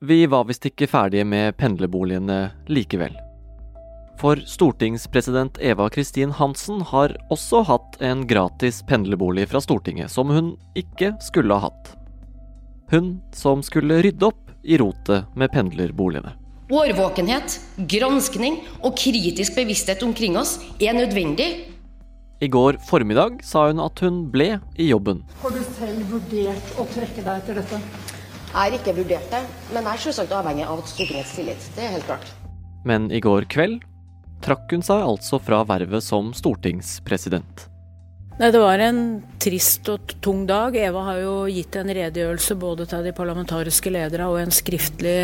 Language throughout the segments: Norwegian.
Vi var visst ikke ferdige med pendlerboligene likevel. For stortingspresident Eva Kristin Hansen har også hatt en gratis pendlerbolig fra Stortinget som hun ikke skulle ha hatt. Hun som skulle rydde opp i rotet med pendlerboligene. Årvåkenhet, granskning og kritisk bevissthet omkring oss er nødvendig. I går formiddag sa hun at hun ble i jobben. Har du selv vurdert å trekke deg etter dette? Jeg har ikke vurdert det, men jeg er selvsagt avhengig av Stortingets tillit. Det er helt klart. Men i går kveld trakk hun seg altså fra vervet som stortingspresident. Nei, Det var en trist og tung dag. Eva har jo gitt en redegjørelse både til de parlamentariske ledere og en skriftlig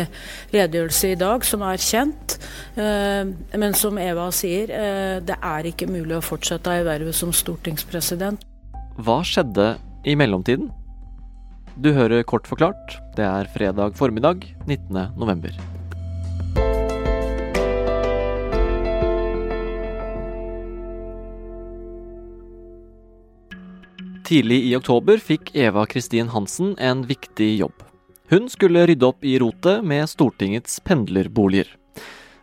redegjørelse i dag, som er kjent. Eh, men som Eva sier, eh, det er ikke mulig å fortsette i vervet som stortingspresident. Hva skjedde i mellomtiden? Du hører kort forklart. Det er fredag formiddag 19. november. Tidlig i oktober fikk Eva Kristin Hansen en viktig jobb. Hun skulle rydde opp i rotet med Stortingets pendlerboliger.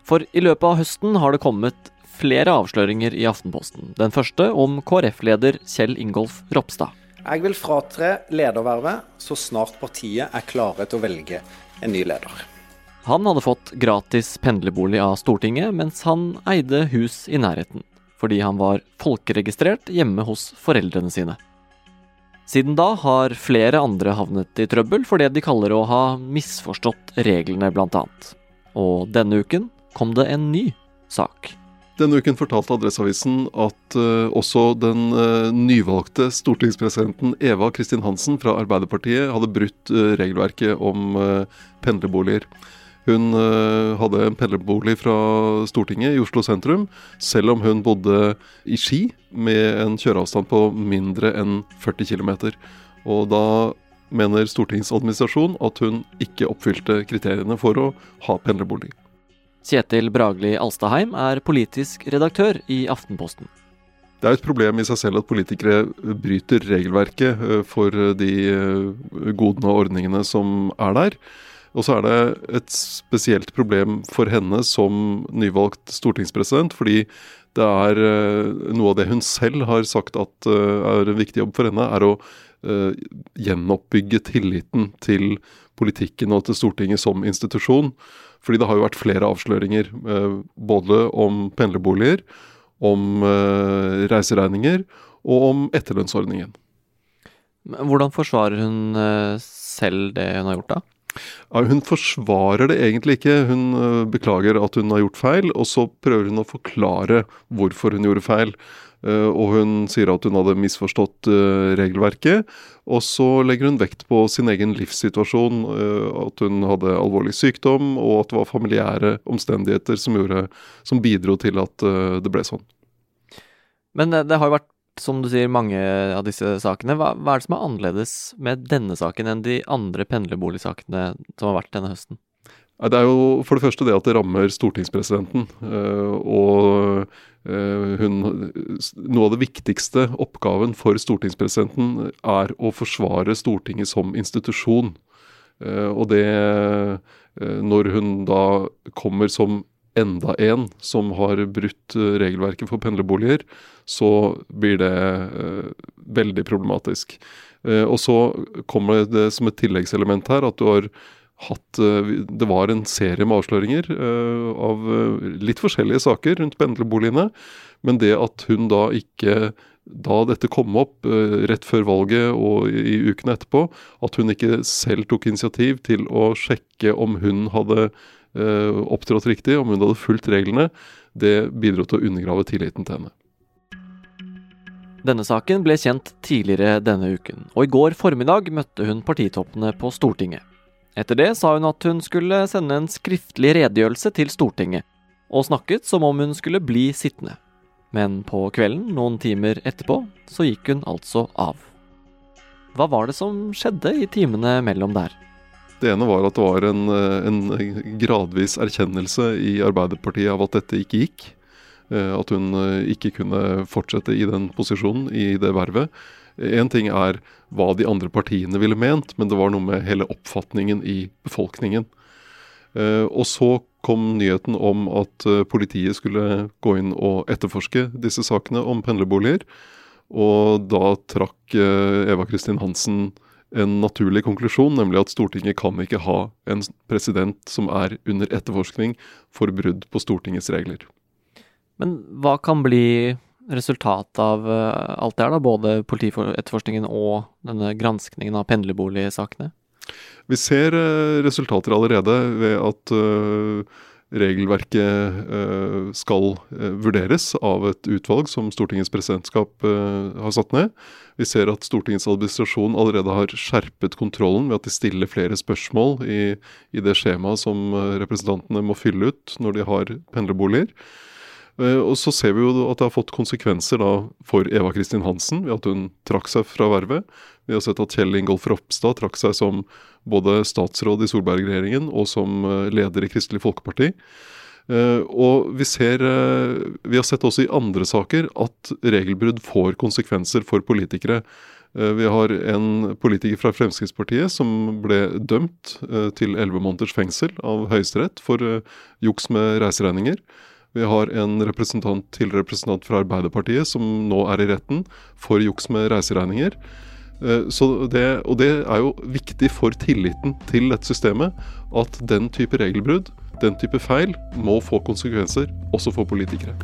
For i løpet av høsten har det kommet flere avsløringer i Aftenposten. Den første om KrF-leder Kjell Ingolf Ropstad. Jeg vil fratre ledervervet så snart partiet er klare til å velge en ny leder. Han hadde fått gratis pendlerbolig av Stortinget mens han eide hus i nærheten, fordi han var folkeregistrert hjemme hos foreldrene sine. Siden da har flere andre havnet i trøbbel for det de kaller å ha misforstått reglene, annet. Og denne uken kom det en ny sak. Denne uken fortalte Adresseavisen at uh, også den uh, nyvalgte stortingspresidenten Eva Kristin Hansen fra Arbeiderpartiet hadde brutt uh, regelverket om pendlerboliger. Hun hadde en pendlerbolig fra Stortinget i Oslo sentrum, selv om hun bodde i Ski med en kjøreavstand på mindre enn 40 km. Og da mener stortingsadministrasjonen at hun ikke oppfylte kriteriene for å ha pendlerbolig. Kjetil Bragli Alstaheim er politisk redaktør i Aftenposten. Det er et problem i seg selv at politikere bryter regelverket for de godene og ordningene som er der. Og så er det et spesielt problem for henne som nyvalgt stortingspresident, fordi det er noe av det hun selv har sagt at er en viktig jobb for henne, er å gjenoppbygge tilliten til politikken og til Stortinget som institusjon. Fordi det har jo vært flere avsløringer, både om pendlerboliger, om reiseregninger og om etterlønnsordningen. Hvordan forsvarer hun selv det hun har gjort, da? Hun forsvarer det egentlig ikke. Hun beklager at hun har gjort feil, og så prøver hun å forklare hvorfor hun gjorde feil. Og hun sier at hun hadde misforstått regelverket. Og så legger hun vekt på sin egen livssituasjon, at hun hadde alvorlig sykdom, og at det var familiære omstendigheter som, gjorde, som bidro til at det ble sånn. Men det har jo vært som du sier, mange av disse sakene. Hva, hva, er det som er annerledes med denne saken enn de andre pendlerboligsakene som har vært denne høsten? Det er jo for det første det at det rammer stortingspresidenten. Og hun Noe av det viktigste oppgaven for stortingspresidenten er å forsvare Stortinget som institusjon. Og det Når hun da kommer som enda en som har brutt regelverket for pendlerboliger, så blir det eh, veldig problematisk. Eh, og så kommer det som et tilleggselement her at du har hatt eh, Det var en serie med avsløringer av litt forskjellige saker rundt pendlerboligene. Men det at hun da ikke da dette kom opp rett før valget og i ukene etterpå, at hun ikke selv tok initiativ til å sjekke om hun hadde opptrådt riktig, om hun hadde fulgt reglene, det bidro til å undergrave tilliten til henne. Denne saken ble kjent tidligere denne uken, og i går formiddag møtte hun partitoppene på Stortinget. Etter det sa hun at hun skulle sende en skriftlig redegjørelse til Stortinget, og snakket som om hun skulle bli sittende. Men på kvelden, noen timer etterpå, så gikk hun altså av. Hva var det som skjedde i timene mellom der? Det ene var at det var en, en gradvis erkjennelse i Arbeiderpartiet av at dette ikke gikk. At hun ikke kunne fortsette i den posisjonen, i det vervet. Én ting er hva de andre partiene ville ment, men det var noe med hele oppfatningen i befolkningen. Eh, og så kom nyheten om at eh, politiet skulle gå inn og etterforske disse sakene om pendlerboliger. Og da trakk eh, Eva Kristin Hansen en naturlig konklusjon, nemlig at Stortinget kan ikke ha en president som er under etterforskning for brudd på Stortingets regler. Men hva kan bli resultatet av alt det her, da? Både politietterforskningen og denne granskningen av pendlerboligsakene? Vi ser eh, resultater allerede ved at eh, regelverket eh, skal vurderes av et utvalg som Stortingets presidentskap har satt ned. Vi ser at Stortingets administrasjon allerede har skjerpet kontrollen ved at de stiller flere spørsmål i, i det skjemaet som representantene må fylle ut når de har pendlerboliger. Og så ser vi jo at det har fått konsekvenser da for Eva Kristin Hansen ved at hun trakk seg fra vervet. Vi har sett at Kjell Ingolf Ropstad trakk seg som både statsråd i Solberg-regjeringen og som eh, leder i Kristelig Folkeparti. Eh, og vi, ser, eh, vi har sett også i andre saker at regelbrudd får konsekvenser for politikere. Vi har en politiker fra Fremskrittspartiet som ble dømt til elleve måneders fengsel av Høyesterett for juks med reiseregninger. Vi har en representant til representant fra Arbeiderpartiet som nå er i retten for juks med reiseregninger. Eh, det, og det er jo viktig for tilliten til dette systemet at den type regelbrudd, den type feil, må få konsekvenser også for politikere.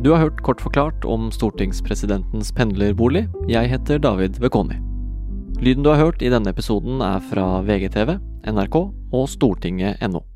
Du har hørt kort forklart om stortingspresidentens pendlerbolig. Jeg heter David Vekoni. Lyden du har hørt i denne episoden er fra VGTV, NRK og stortinget.no.